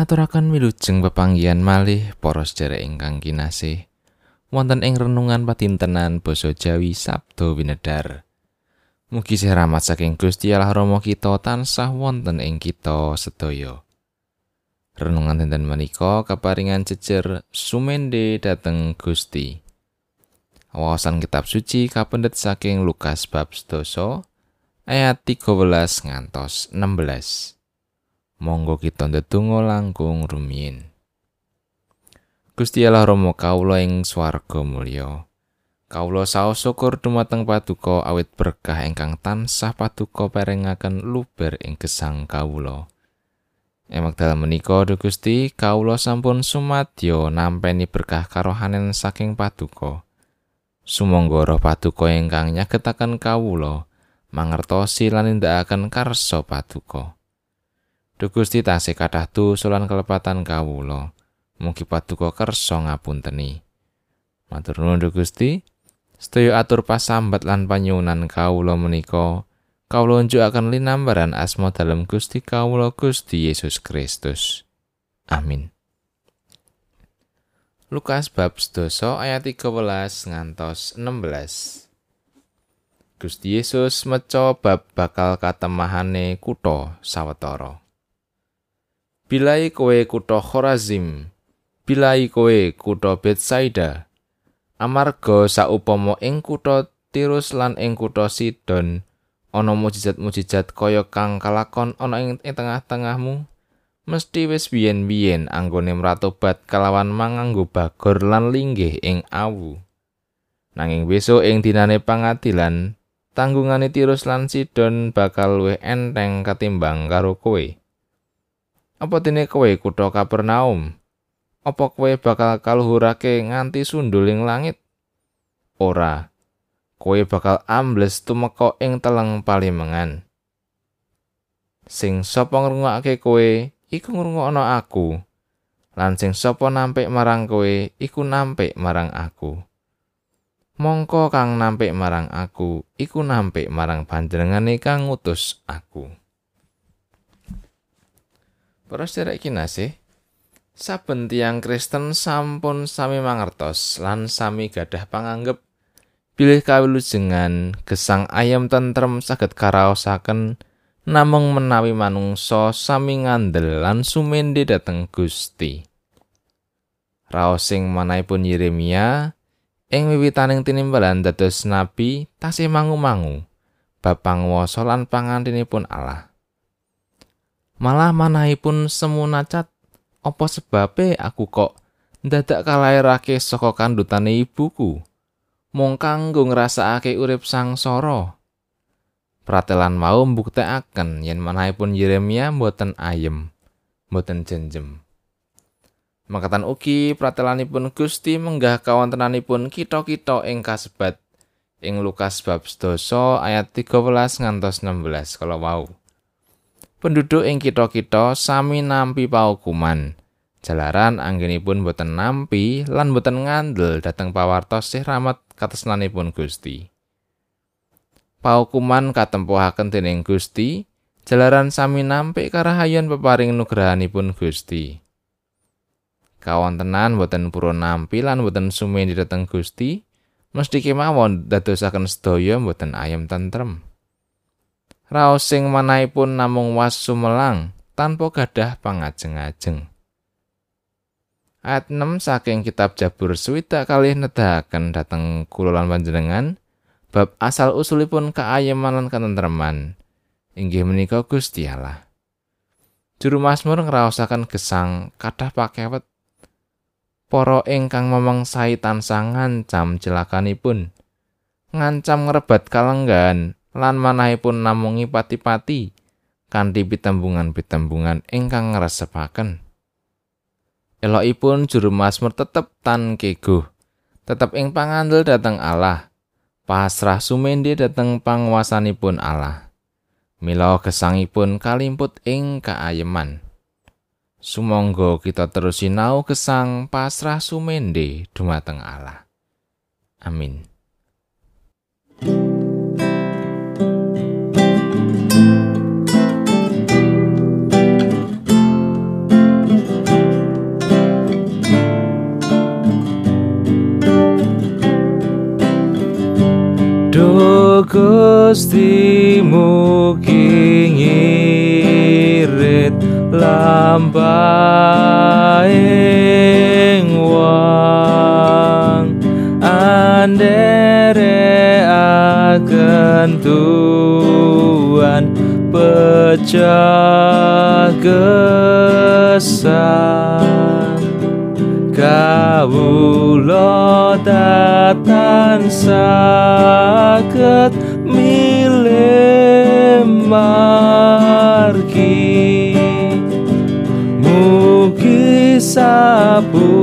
ngaturaken wilujeng pepanggihan malih para sedherek ingkang kinasih wonten ing renungan patintenan basa Jawi Sabdo Winedar. Mugi sih rahmat saking Gusti Allah Rama kita tansah wonten ing kita sedaya. Renungan dinten menika kaparingan jejer sumende dateng Gusti. Wawasan kitab suci kapendet saking Lukas bab sedasa ayat 13 ngantos 16. Monggo kita ndedonga langkung rumiyin. Gusti Allah Rama kawula ing swarga mulya. Kawula saos syukur dumateng paduka awit berkah ingkang tansah paduka paringaken luber ing gesang kawula. Emak dalam menika Duh Gusti, kawula sampun sumadyo nampeni berkah karohanen saking paduka. Sumangga roh paduka ingkang nyagetaken kawula mangertosi lan nindakaken karsa paduka. Duh Gusti tasih kathah tusulan kelepatan kawula. Mugi paduka kersa ngapunteni. Matur nuwun Duh Gusti. Sedaya atur pasambat lan panyuwunan kawula menika kawula njukaken linambaran asma dalem Gusti kawula Gusti Yesus Kristus. Amin. Lukas bab sedasa ayat 13 ngantos 16. Gusti Yesus meca bab bakal katemahane kutha sawetara. Bilai kowe kutha Khorazim, bilai kowe kutha Betsaida, amarga saupama ing kutha Tirus lan ing kutha Sidon ana mujizat-mujizat kaya kang kalakon ana ing tengah-tengahmu. Mesti wis biyen-biyen anggone mratobat kalawan manganggo bagor lan linggih ing awu. Nanging besok ing dinane pangadilan tanggungane Tirus lan Sidon bakal luwih enteng ketimbang karo kowe apa dene kowe kutha Kapernaum Apa kowe bakal kaluhurake nganti sunduling langit? Ora. Kowe bakal ambles tumeka ing teleng palimengan. Sing sapa ngrungokake kowe, iku ngrungokno aku. Lan sing sapa nampik marang kowe, iku nampik marang aku. Mongko kang nampik marang aku, iku nampik marang panjenengane kang ngutus aku. Para sedherek kinasih, saben tiang Kristen sampun sami mangertos lan sami gadah panganggep bilih kawilujengan gesang ayam tentrem saged karaosaken namung menawi manungsa sami ngandel lan sumende dhateng Gusti. Raos sing manahipun Yeremia ing wiwitaning tinimbalan dados nabi tasih mangu-mangu bab panguwasa lan pangantinipun Allah. Malah manahipun semunacat Apa sebabe aku kok ndadak kalairake saka kandutane ibuku? Mung kanggo ngrasakake urip sangsara. Pratelan mau mbuktekaken yen manahipun Yeremia mboten ayem, mboten jenjem. Makatan ugi pratelanipun Gusti menggah kawontenanipun kita-kita ing kasebat ing Lukas bab 12 ayat 13 ngantos 16 kalau wau. Penduduk ing kita-kita sami nampi paukuman. Jalaran anggenipun boten nampi lan boten ngandel dhateng pawartos sih rahmat katresnanipun Gusti. Paukuman katempuhaken dening Gusti, jalaran sami nampi karahayan peparing nugrahanipun Gusti. Kawontenan boten purun nampi lan boten sumedi dhateng Gusti, mesti kemawon dadosaken sedaya boten ayem tentrem. Raos sing manahipun namung was sumelang tanpa gadah pangajeng-ajeng. Ayat 6 saking kitab Jabur Swita kali nedahaken dhateng kula lan panjenengan bab asal usulipun kaayeman lan katentreman inggih menika Gusti Allah. Juru Mazmur ngraosaken gesang kathah pakewet para ingkang memangsai tansah ngancam celakanipun ngancam ngrebat kalenggan lan manahipun namungi pati-pati kanthi pitembungan-pitembungan ingkang ngresepaken. Elokipun juru Mazmur tetep tan keguh, tetep ing pangandel dhateng Allah, pasrah sumende dhateng panguasanipun Allah. Mila gesangipun kalimput ing kaayeman. Sumangga kita terus sinau gesang pasrah sumende dumateng Allah. Amin. Gustimu kingirit lampaing wang. Andere akan tuan pecah kesan kau lo datang sakit sabor.